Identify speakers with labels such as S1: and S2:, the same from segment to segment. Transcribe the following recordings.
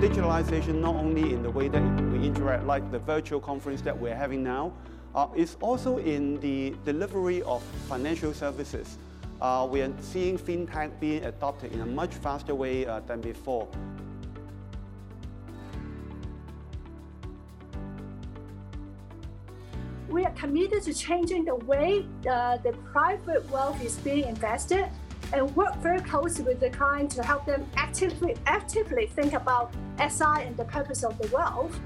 S1: digitalization not only in the way that we interact, like the virtual conference that we're having now, uh, it's also in the delivery of financial services. Uh, we are seeing fintech being adopted in a much faster way uh, than before.
S2: We are committed to changing the way uh, the private wealth is being invested and work very closely with the client to help them actively actively think about SI and the purpose of the wealth.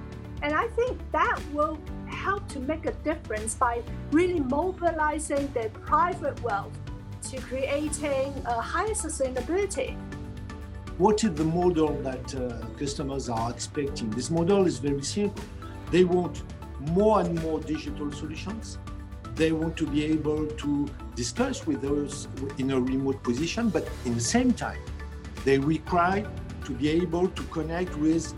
S2: And I think that will help to make a difference by really mobilizing their private wealth to creating a higher sustainability.
S3: What is the model that uh, customers are expecting? This model is very simple. They want more and more digital solutions. They want to be able to discuss with us in a remote position, but in the same time, they require to be able to connect with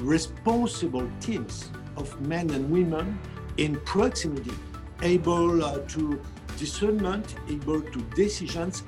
S3: responsible teams of men and women in proximity, able uh, to discernment, able to decisions